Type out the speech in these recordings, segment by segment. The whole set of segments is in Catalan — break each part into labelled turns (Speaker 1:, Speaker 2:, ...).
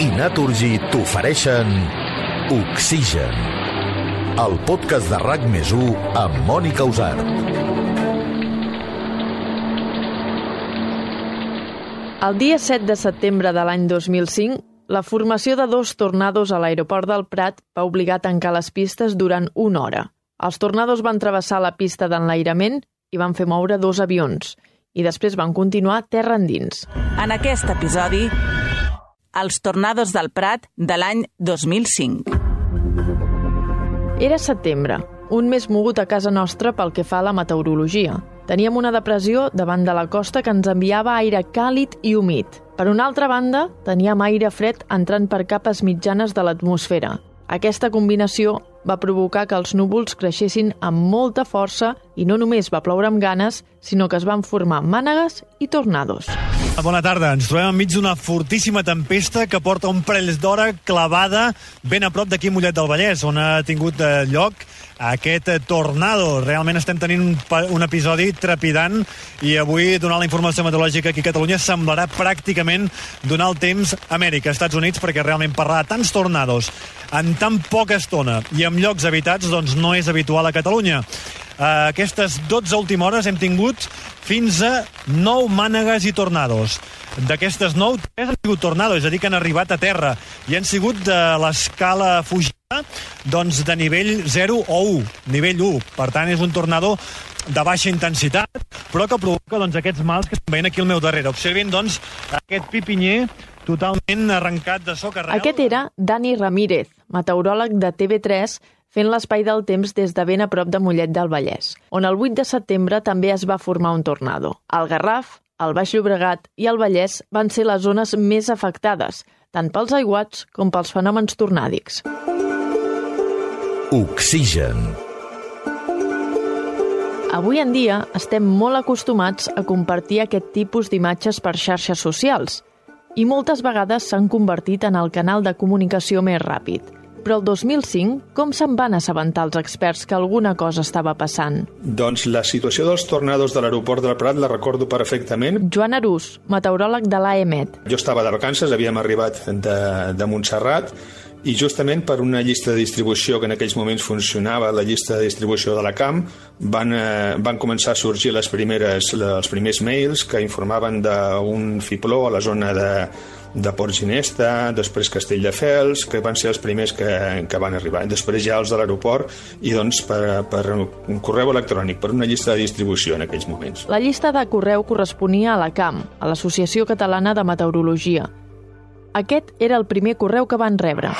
Speaker 1: I Naturgy t'ofereixen Oxigen, el podcast de RAC més amb Mònica Usart.
Speaker 2: El dia 7 de setembre de l'any 2005, la formació de dos tornados a l'aeroport del Prat va obligar a tancar les pistes durant una hora. Els tornados van travessar la pista d'enlairament i van fer moure dos avions, i després van continuar terra endins.
Speaker 3: En aquest episodi, els tornados del Prat de l'any 2005.
Speaker 2: Era setembre, un mes mogut a casa nostra pel que fa a la meteorologia. Teníem una depressió davant de la costa que ens enviava aire càlid i humit. Per una altra banda, teníem aire fred entrant per capes mitjanes de l'atmosfera. Aquesta combinació va provocar que els núvols creixessin amb molta força i no només va ploure amb ganes, sinó que es van formar mànegues i tornados.
Speaker 4: Bona tarda. Ens trobem enmig d'una fortíssima tempesta que porta un parell d'hora clavada ben a prop d'aquí Mollet del Vallès, on ha tingut eh, lloc aquest tornado. Realment estem tenint un, un episodi trepidant i avui donar la informació meteorològica aquí a Catalunya semblarà pràcticament donar el temps a Amèrica, Estats Units, perquè realment parlar de tants tornados en tan poca estona i en llocs habitats doncs no és habitual a Catalunya. Uh, aquestes 12 últimes hores hem tingut fins a 9 mànegues i tornados. D'aquestes 9, 3 han sigut tornados, és a dir, que han arribat a terra i han sigut de l'escala fugida doncs, de nivell 0 o 1, nivell 1. Per tant, és un tornado de baixa intensitat, però que provoca doncs, aquests mals que estem veient aquí al meu darrere. Observin, doncs, aquest pipinyer totalment arrencat de soca arrel.
Speaker 2: Aquest era Dani Ramírez, meteoròleg de TV3, fent l'espai del temps des de ben a prop de Mollet del Vallès, on el 8 de setembre també es va formar un tornado. El Garraf, el Baix Llobregat i el Vallès van ser les zones més afectades, tant pels aiguats com pels fenòmens tornàdics.
Speaker 1: Oxigen,
Speaker 2: Avui en dia estem molt acostumats a compartir aquest tipus d'imatges per xarxes socials i moltes vegades s'han convertit en el canal de comunicació més ràpid. Però el 2005, com se'n van assabentar els experts que alguna cosa estava passant?
Speaker 5: Doncs la situació dels tornados de l'aeroport del Prat la recordo perfectament.
Speaker 2: Joan Arús, meteoròleg de l'AEMET.
Speaker 5: Jo estava de vacances, havíem arribat de, de Montserrat i justament per una llista de distribució que en aquells moments funcionava, la llista de distribució de la CAM, van, eh, van començar a sorgir les primeres, els primers mails que informaven d'un fibló a la zona de, de Port Ginesta, després Castelldefels, que van ser els primers que, que van arribar. Després ja els de l'aeroport i doncs per, per un correu electrònic, per una llista de distribució en aquells moments.
Speaker 2: La llista de correu corresponia a la CAM, a l'Associació Catalana de Meteorologia. Aquest era el primer correu que van rebre.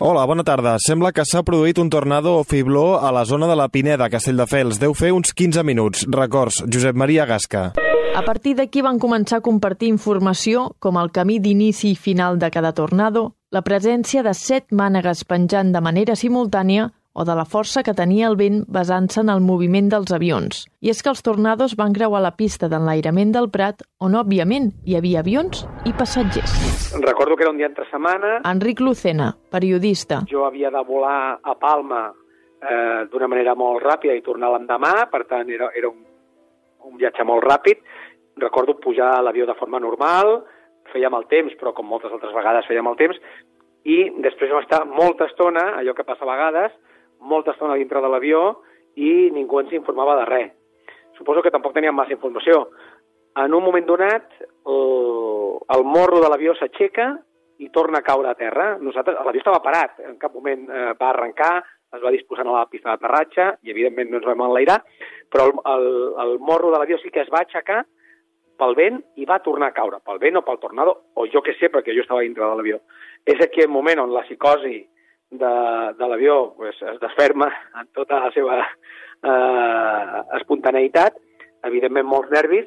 Speaker 6: Hola, bona tarda. Sembla que s'ha produït un tornado o fibló a la zona de la Pineda, Castelldefels. Deu fer uns 15 minuts. Records, Josep Maria Gasca.
Speaker 2: A partir d'aquí van començar a compartir informació com el camí d'inici i final de cada tornado, la presència de set mànegues penjant de manera simultània o de la força que tenia el vent basant-se en el moviment dels avions. I és que els tornados van creuar la pista d'enlairament del Prat, on, òbviament, hi havia avions i passatgers.
Speaker 7: Recordo que era un dia entre setmana,
Speaker 2: Enric Lucena, periodista.
Speaker 7: jo havia de volar a Palma eh, d'una manera molt ràpida i tornar l'endemà, per tant era, era un, un viatge molt ràpid. Recordo pujar a l'avió de forma normal, fèiem el temps, però com moltes altres vegades fèiem el temps, i després vam estar molta estona, allò que passa a vegades, molta estona dintre de l'avió i ningú ens informava de res. Suposo que tampoc teníem massa informació. En un moment donat, el, el morro de l'avió s'aixeca i torna a caure a terra. Nosaltres, l'avió estava parat, en cap moment eh, va arrencar, es va disposant a la pista d'aterratge i, evidentment, no ens vam enlairar, però el, el, el morro de l'avió sí que es va aixecar pel vent i va tornar a caure, pel vent o pel tornado, o jo que sé, perquè jo estava dintre de l'avió. És aquell moment on la psicosi de, de l'avió pues, es desferma en tota la seva eh, espontaneïtat, evidentment molts nervis,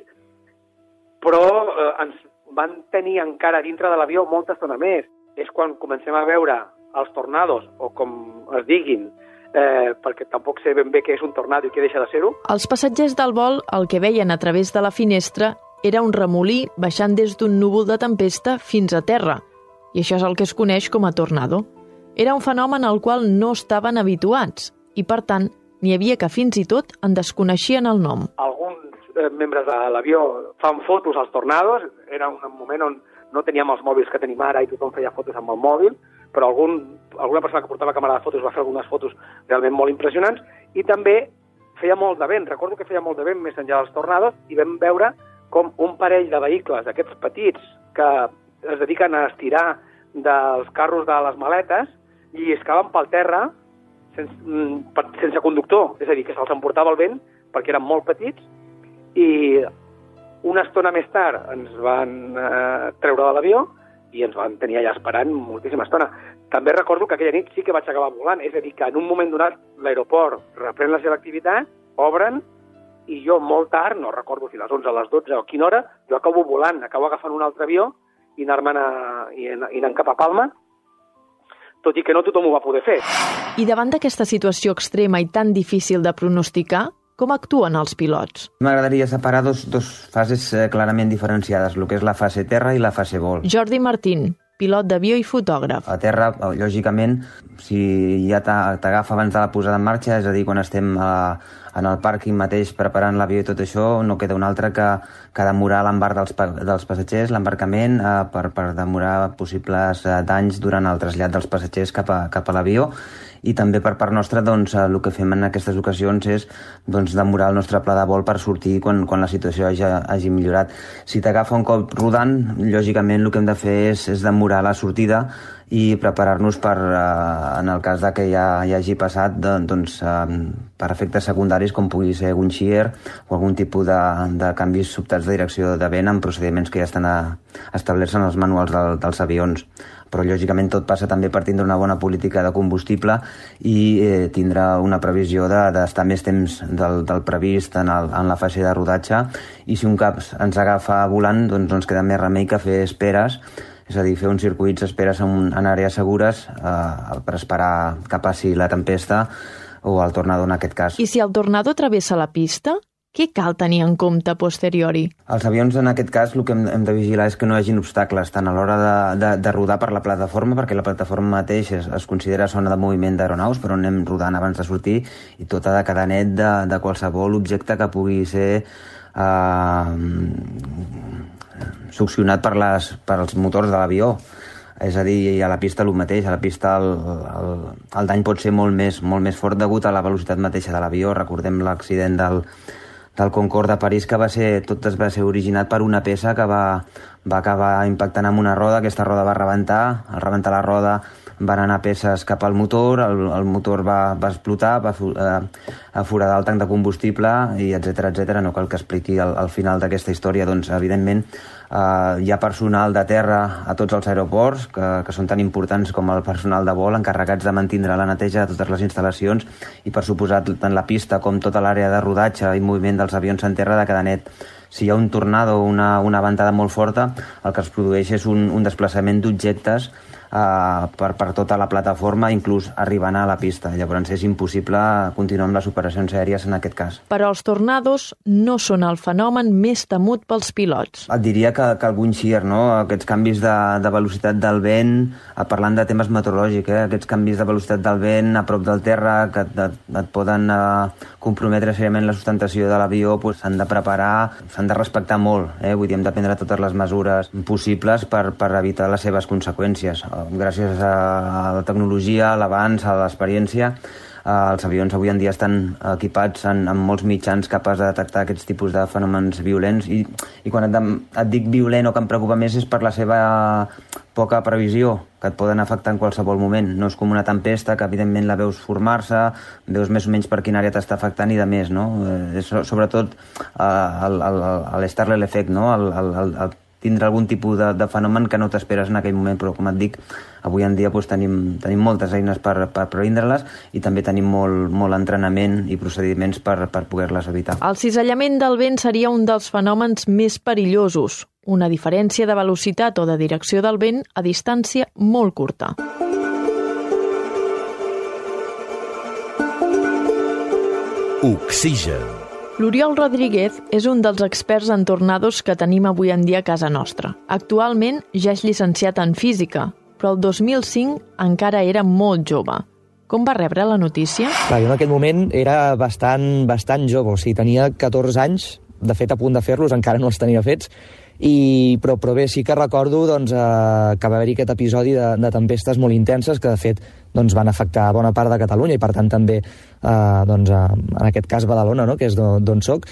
Speaker 7: però eh, ens van tenir encara dintre de l'avió molta estona més. És quan comencem a veure els tornados, o com es diguin, eh, perquè tampoc sé ben bé què és un tornado i què deixa de ser-ho.
Speaker 2: Els passatgers del vol el que veien a través de la finestra era un remolí baixant des d'un núvol de tempesta fins a terra, i això és el que es coneix com a tornado. Era un fenomen al qual no estaven habituats, i per tant, n'hi havia que fins i tot en desconeixien el nom.
Speaker 7: Alguns eh, membres de l'avió fan fotos als tornados, era un moment on no teníem els mòbils que tenim ara i tothom feia fotos amb el mòbil, però algun, alguna persona que portava càmera de fotos va fer algunes fotos realment molt impressionants, i també feia molt de vent, recordo que feia molt de vent més enllà dels tornados, i vam veure com un parell de vehicles d'aquests petits que es dediquen a estirar dels carros de les maletes lliscaven pel terra sense, mm, sense conductor, és a dir, que se'ls emportava el vent perquè eren molt petits i una estona més tard ens van eh, treure de l'avió i ens van tenir allà esperant moltíssima estona. També recordo que aquella nit sí que vaig acabar volant, és a dir, que en un moment donat l'aeroport reprèn la seva activitat, obren, i jo molt tard, no recordo si a les 11, a les 12 o a quina hora, jo acabo volant, acabo agafant un altre avió i anar-me'n i anant cap a Palma, tot i que no tothom ho va poder fer.
Speaker 2: I davant d'aquesta situació extrema i tan difícil de pronosticar, com actuen els pilots?
Speaker 8: M'agradaria separar dos, dos fases eh, clarament diferenciades, el que és la fase terra i la fase vol.
Speaker 2: Jordi Martín, pilot d'avió i fotògraf.
Speaker 8: A terra, eh, lògicament, si ja t'agafa abans de la posada en marxa, és a dir, quan estem a, en el pàrquing mateix preparant l'avió i tot això, no queda un altre que, que demorar l'embarc dels, dels passatgers, l'embarcament, eh, per, per demorar possibles eh, danys durant el trasllat dels passatgers cap a, cap a l'avió i també per part nostra doncs, el que fem en aquestes ocasions és doncs, demorar el nostre pla de vol per sortir quan, quan la situació hagi, hagi millorat. Si t'agafa un cop rodant, lògicament el que hem de fer és, és demorar la sortida i preparar-nos per, eh, en el cas de que ja, ja hagi passat, de, doncs, eh, per efectes secundaris com pugui ser un shear o algun tipus de, de canvis sobtats de direcció de vent amb procediments que ja estan a, establerts en els manuals del, dels avions. Però lògicament tot passa també per tindre una bona política de combustible i eh, tindre una previsió d'estar de, més temps del, del previst en, el, en la fase de rodatge. I si un cap ens agafa volant doncs ens queda més remei que fer esperes és a dir, fer uns circuits esperes en, en àrees segures eh, per esperar que passi la tempesta o el tornado en aquest cas.
Speaker 2: I si el tornado travessa la pista? Què cal tenir en compte posteriori?
Speaker 8: Els avions, en aquest cas, el que hem, hem de vigilar és que no hi hagin obstacles, tant a l'hora de, de, de rodar per la plataforma, perquè la plataforma mateix es, es considera zona de moviment d'aeronaus, però anem rodant abans de sortir, i tota de cadenet de, de qualsevol objecte que pugui ser eh, succionat per, les, per els motors de l'avió. És a dir, a la pista el mateix, a la pista el, el, el dany pot ser molt més, molt més fort degut a la velocitat mateixa de l'avió. Recordem l'accident del, del Concorde de París que va ser, tot es va ser originat per una peça que va, va acabar impactant amb una roda, aquesta roda va rebentar, al rebentar la roda van anar peces cap al motor, el, el motor va, va explotar, va eh, foradar el tanc de combustible i etc etc. No cal que expliqui al, al final d'aquesta història, doncs evidentment eh, hi ha personal de terra a tots els aeroports que, que són tan importants com el personal de vol encarregats de mantindre la neteja de totes les instal·lacions i per suposat tant la pista com tota l'àrea de rodatge i moviment dels avions en terra de cada net si hi ha un tornado o una, una ventada molt forta, el que es produeix és un, un desplaçament d'objectes eh, per, per tota la plataforma, inclús arribant a la pista. Llavors és impossible continuar amb les operacions aèries en aquest cas.
Speaker 2: Però els tornados no són el fenomen més temut pels pilots.
Speaker 8: Et diria que, que algun shear, no? aquests canvis de, de velocitat del vent, eh, parlant de temes meteorològics, eh? aquests canvis de velocitat del vent a prop del terra que et, et, et poden eh, comprometre seriament la sustentació de l'avió, s'han pues, de preparar, s'han de respectar molt. Eh? Vull dir, hem de prendre totes les mesures possibles per, per evitar les seves conseqüències gràcies a la tecnologia, a l'avanç, a l'experiència, els avions avui en dia estan equipats en, en molts mitjans capaç de detectar aquests tipus de fenòmens violents i, i quan et, et dic violent o que em preocupa més és per la seva poca previsió, que et poden afectar en qualsevol moment. No és com una tempesta, que evidentment la veus formar-se, veus més o menys per quina àrea t'està afectant i de més, no? Eh, sobretot eh, l'Starley Effect, no? El, el, el, el tindre algun tipus de, de fenomen que no t'esperes en aquell moment, però com et dic, avui en dia doncs, tenim, tenim moltes eines per, per previndre-les i també tenim molt, molt entrenament i procediments per, per poder-les evitar.
Speaker 2: El cisallament del vent seria un dels fenòmens més perillosos, una diferència de velocitat o de direcció del vent a distància molt curta.
Speaker 1: Oxigen
Speaker 2: L'Oriol Rodríguez és un dels experts en tornados que tenim avui en dia a casa nostra. Actualment ja és llicenciat en física, però el 2005 encara era molt jove. Com va rebre la notícia?
Speaker 9: Clar, jo en aquell moment era bastant, bastant jove, o sigui, tenia 14 anys, de fet a punt de fer-los, encara no els tenia fets, i, però, però bé, sí que recordo doncs, eh, que va haver-hi aquest episodi de, de tempestes molt intenses que de fet doncs, van afectar bona part de Catalunya i per tant també eh, doncs, eh, en aquest cas Badalona, no? que és d'on soc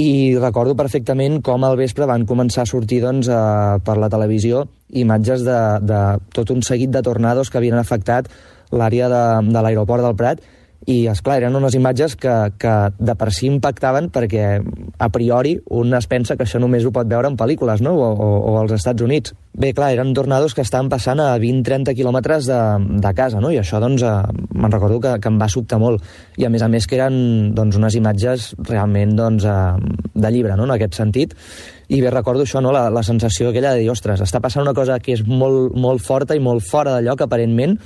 Speaker 9: i recordo perfectament com al vespre van començar a sortir doncs, eh, per la televisió imatges de, de tot un seguit de tornados que havien afectat l'àrea de, de l'aeroport del Prat i, és clar eren unes imatges que, que de per si impactaven perquè a priori un es pensa que això només ho pot veure en pel·lícules, no?, o, o, o als Estats Units. Bé, clar, eren tornados que estaven passant a 20-30 quilòmetres de, de casa, no?, i això, doncs, eh, me'n recordo que, que em va sobtar molt. I, a més a més, que eren, doncs, unes imatges realment, doncs, eh, de llibre, no?, en aquest sentit. I bé, recordo això, no?, la, la sensació aquella de dir, ostres, està passant una cosa que és molt, molt forta i molt fora de lloc, aparentment,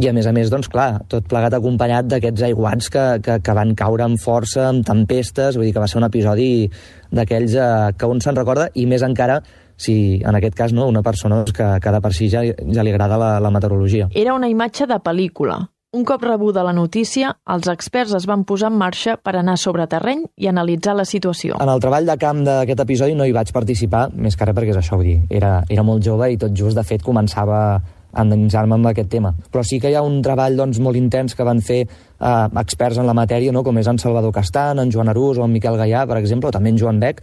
Speaker 9: i a més a més, doncs clar, tot plegat acompanyat d'aquests aiguats que, que, que van caure amb força, amb tempestes, vull dir que va ser un episodi d'aquells eh, que un se'n recorda, i més encara si en aquest cas no, una persona doncs, que, que de per si ja, ja li agrada la, la meteorologia.
Speaker 2: Era una imatge de pel·lícula. Un cop rebuda la notícia, els experts es van posar en marxa per anar sobre terreny i analitzar la situació.
Speaker 9: En el treball de camp d'aquest episodi no hi vaig participar, més que perquè és això, vull dir, era, era molt jove i tot just, de fet, començava endinsar-me amb aquest tema. Però sí que hi ha un treball doncs, molt intens que van fer eh, experts en la matèria, no? com és en Salvador Castan, en Joan Arús o en Miquel Gaià, per exemple, o també en Joan Beck,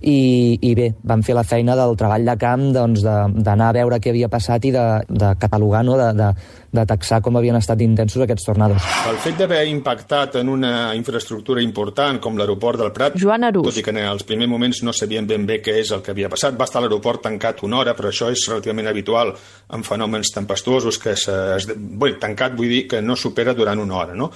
Speaker 9: i, i bé, van fer la feina del treball de camp doncs, d'anar a veure què havia passat i de, de catalogar, no? de, de, de taxar com havien estat intensos aquests tornados.
Speaker 5: El fet d'haver impactat en una infraestructura important com l'aeroport del Prat,
Speaker 2: Joan Arús.
Speaker 5: tot i que en els primers moments no sabien ben bé què és el que havia passat, va estar l'aeroport tancat una hora, però això és relativament habitual en fenòmens tempestuosos, que és, bé, tancat vull dir que no supera durant una hora, no?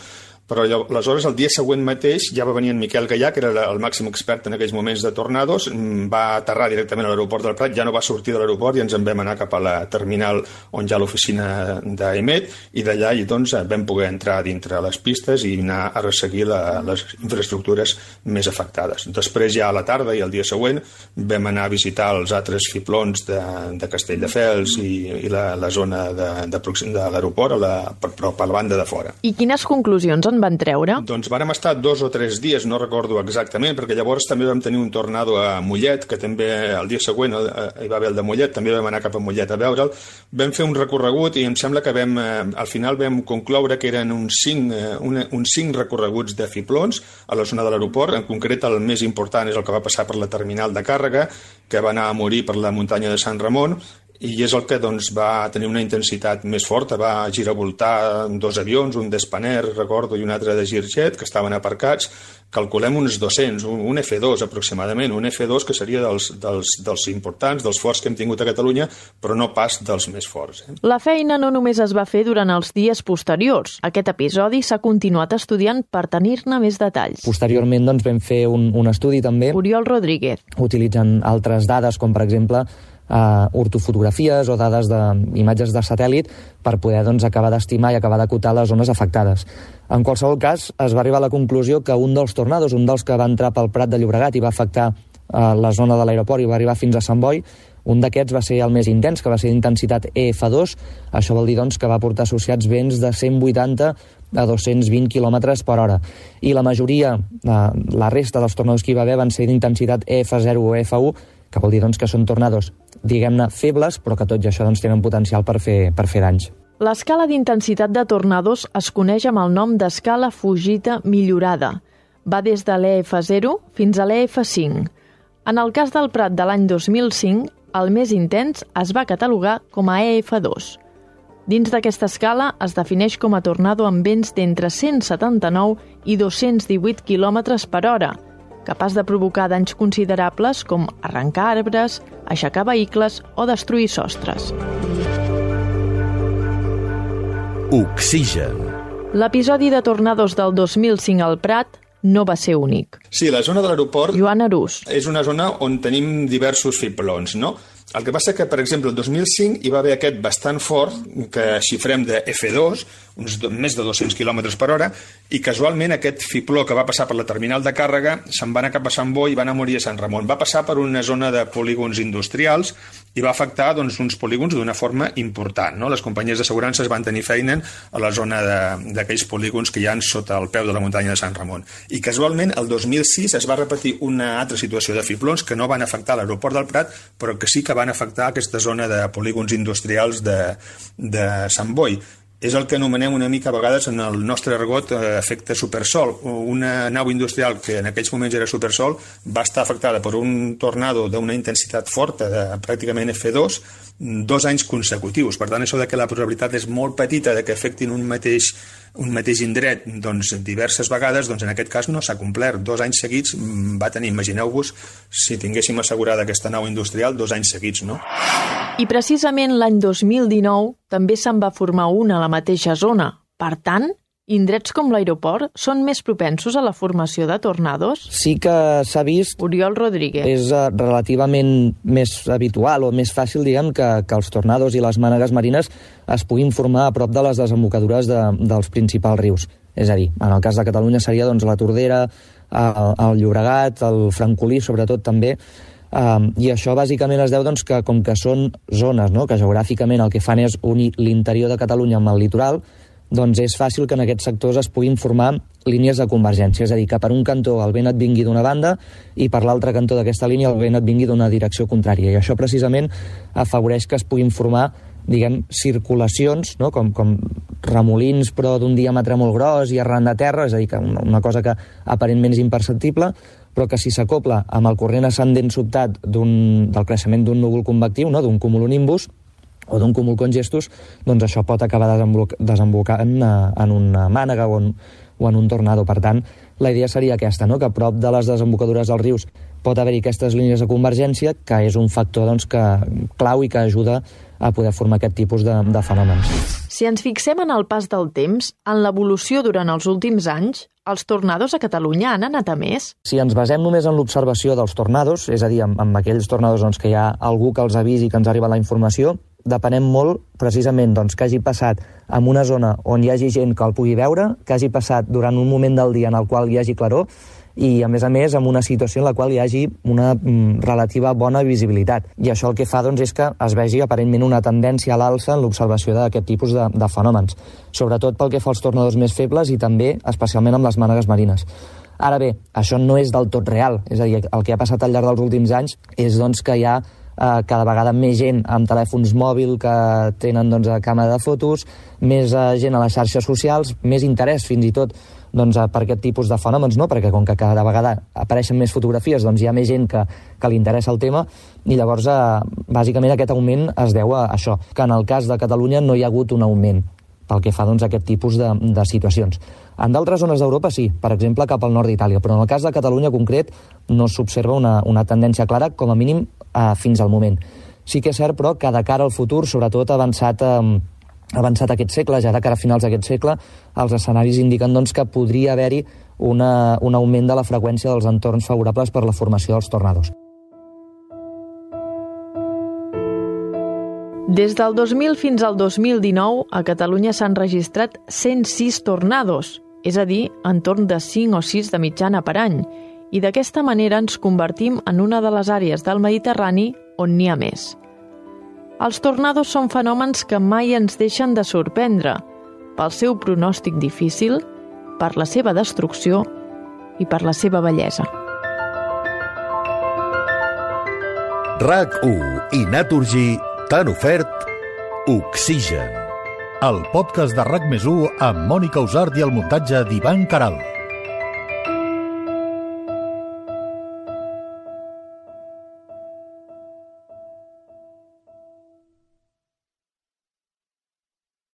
Speaker 5: Però aleshores el dia següent mateix ja va venir en Miquel Gallà, que era el màxim expert en aquells moments de tornados, mm, va aterrar directament a l'aeroport del Prat, ja no va sortir de l'aeroport i ens en vam anar cap a la terminal on hi ha l'oficina d'EMET i d'allà doncs vam poder entrar dintre les pistes i anar a resseguir la, les infraestructures més afectades. Després ja a la tarda i el dia següent vam anar a visitar els altres fiblons de, de Castelldefels i, i la, la zona de, de, de l'aeroport, però per la banda de fora.
Speaker 2: I quines conclusions en van treure?
Speaker 5: Doncs vàrem estar dos o tres dies, no recordo exactament, perquè llavors també vam tenir un tornado a Mollet, que també el dia següent eh, hi va haver el de Mollet, també vam anar cap a Mollet a veure'l. Vam fer un recorregut i em sembla que vam, eh, al final vam concloure que eren uns cinc, eh, una, uns cinc recorreguts de fiblons a la zona de l'aeroport. En concret, el més important és el que va passar per la terminal de càrrega, que va anar a morir per la muntanya de Sant Ramon, i és el que doncs, va tenir una intensitat més forta, va giravoltar dos avions, un d'Espaner, recordo, i un altre de Girjet, que estaven aparcats, calculem uns 200, un F2 aproximadament, un F2 que seria dels, dels, dels importants, dels forts que hem tingut a Catalunya, però no pas dels més forts. Eh?
Speaker 2: La feina no només es va fer durant els dies posteriors. Aquest episodi s'ha continuat estudiant per tenir-ne més detalls.
Speaker 9: Posteriorment doncs, vam fer un, un estudi també...
Speaker 2: Oriol Rodríguez.
Speaker 9: Utilitzant altres dades, com per exemple eh, ortofotografies o dades d'imatges de, de satèl·lit per poder doncs, acabar d'estimar i acabar d'acotar les zones afectades. En qualsevol cas, es va arribar a la conclusió que un dels tornados, un dels que va entrar pel Prat de Llobregat i va afectar eh, la zona de l'aeroport i va arribar fins a Sant Boi, un d'aquests va ser el més intens, que va ser d'intensitat EF2. Això vol dir doncs, que va portar associats vents de 180 a 220 km per hora. I la majoria, eh, la resta dels tornados que hi va haver van ser d'intensitat EF0 o EF1, que vol dir doncs, que són tornados, diguem-ne, febles, però que tot i això doncs, tenen potencial per fer, per fer danys.
Speaker 2: L'escala d'intensitat de tornados es coneix amb el nom d'escala Fujita millorada. Va des de l'EF0 fins a l'EF5. En el cas del Prat de l'any 2005, el més intens es va catalogar com a EF2. Dins d'aquesta escala es defineix com a tornado amb vents d'entre 179 i 218 km per hora, capaç de provocar danys considerables com arrencar arbres, aixecar vehicles o destruir sostres.
Speaker 1: Oxigen.
Speaker 2: L'episodi de tornados del 2005 al Prat no va ser únic.
Speaker 5: Sí, la zona de l'aeroport...
Speaker 2: Joan Arús.
Speaker 5: És una zona on tenim diversos fiblons, no? El que passa que, per exemple, el 2005 hi va haver aquest bastant fort, que xifrem de F2, uns do, més de 200 km per hora, i casualment aquest fibló que va passar per la terminal de càrrega se'n va anar cap a Sant Boi i va anar a morir a Sant Ramon. Va passar per una zona de polígons industrials i va afectar doncs, uns polígons d'una forma important. No? Les companyies d'assegurances van tenir feina a la zona d'aquells polígons que hi han sota el peu de la muntanya de Sant Ramon. I casualment, el 2006 es va repetir una altra situació de fiblons que no van afectar l'aeroport del Prat, però que sí que van afectar aquesta zona de polígons industrials de, de Sant Boi és el que anomenem una mica a vegades en el nostre argot eh, efecte supersol. Una nau industrial que en aquells moments era supersol va estar afectada per un tornado d'una intensitat forta, de pràcticament F2, dos anys consecutius. Per tant, això de que la probabilitat és molt petita de que afectin un mateix, un mateix indret doncs, diverses vegades, doncs en aquest cas no s'ha complert. Dos anys seguits mm, va tenir, imagineu-vos, si tinguéssim assegurada aquesta nau industrial, dos anys seguits, no?
Speaker 2: I precisament l'any 2019 també se'n va formar una a la mateixa zona. Per tant, Indrets com l'aeroport són més propensos a la formació de tornados?
Speaker 9: Sí que s'ha vist...
Speaker 2: Oriol Rodríguez.
Speaker 9: És uh, relativament més habitual o més fàcil, diguem, que, que els tornados i les mànegues marines es puguin formar a prop de les desembocadures de, dels principals rius. És a dir, en el cas de Catalunya seria doncs, la Tordera, el, el Llobregat, el Francolí, sobretot també, Um, I això bàsicament es deu doncs, que com que són zones no? que geogràficament el que fan és unir l'interior de Catalunya amb el litoral, doncs és fàcil que en aquests sectors es puguin formar línies de convergència, és a dir, que per un cantó el vent et vingui d'una banda i per l'altre cantó d'aquesta línia el vent et vingui d'una direcció contrària. I això precisament afavoreix que es puguin formar diguem, circulacions, no? com, com remolins però d'un diàmetre molt gros i arran de terra, és a dir, que una, cosa que aparentment és imperceptible, però que si s'acopla amb el corrent ascendent sobtat del creixement d'un núvol convectiu, no? d'un cumulonimbus, o d'un cúmul congestus, doncs això pot acabar desembocant en una mànega o en, o en un tornado. Per tant, la idea seria aquesta, no? que a prop de les desembocadures dels rius pot haver-hi aquestes línies de convergència, que és un factor doncs, que clau i que ajuda a poder formar aquest tipus de, de fenòmens.
Speaker 2: Si ens fixem en el pas del temps, en l'evolució durant els últims anys, els tornados a Catalunya han anat a més?
Speaker 9: Si ens basem només en l'observació dels tornados, és a dir, amb, amb aquells tornados doncs, que hi ha algú que els avisi que ens arriba la informació, depenem molt precisament doncs, que hagi passat en una zona on hi hagi gent que el pugui veure, que hagi passat durant un moment del dia en el qual hi hagi claror i, a més a més, en una situació en la qual hi hagi una mm, relativa bona visibilitat. I això el que fa doncs, és que es vegi aparentment una tendència a l'alça en l'observació d'aquest tipus de, de fenòmens, sobretot pel que fa als tornadors més febles i també, especialment, amb les mànegues marines. Ara bé, això no és del tot real, és a dir, el que ha passat al llarg dels últims anys és doncs, que hi ha eh, cada vegada més gent amb telèfons mòbil que tenen doncs, càmera de fotos, més eh, gent a les xarxes socials, més interès fins i tot doncs, per aquest tipus de fenòmens, no? perquè com que cada vegada apareixen més fotografies, doncs hi ha més gent que, que li interessa el tema, i llavors, eh, bàsicament, aquest augment es deu a això, que en el cas de Catalunya no hi ha hagut un augment pel que fa doncs, a aquest tipus de, de situacions. En d'altres zones d'Europa sí, per exemple cap al nord d'Itàlia, però en el cas de Catalunya concret no s'observa una, una tendència clara, com a mínim eh, fins al moment. Sí que és cert, però, que de cara al futur, sobretot avançat, eh, avançat aquest segle, ja de cara a finals d'aquest segle, els escenaris indiquen doncs, que podria haver-hi una, un augment de la freqüència dels entorns favorables per la formació dels tornados.
Speaker 2: Des del 2000 fins al 2019, a Catalunya s'han registrat 106 tornados, és a dir, entorn de 5 o 6 de mitjana per any, i d'aquesta manera ens convertim en una de les àrees del Mediterrani on n'hi ha més. Els tornados són fenòmens que mai ens deixen de sorprendre, pel seu pronòstic difícil, per la seva destrucció i per la seva bellesa.
Speaker 1: RAC 1 i Naturgy t'han ofert Oxigen, el podcast de RAC més amb Mònica Usart i el muntatge d'Ivan Caral.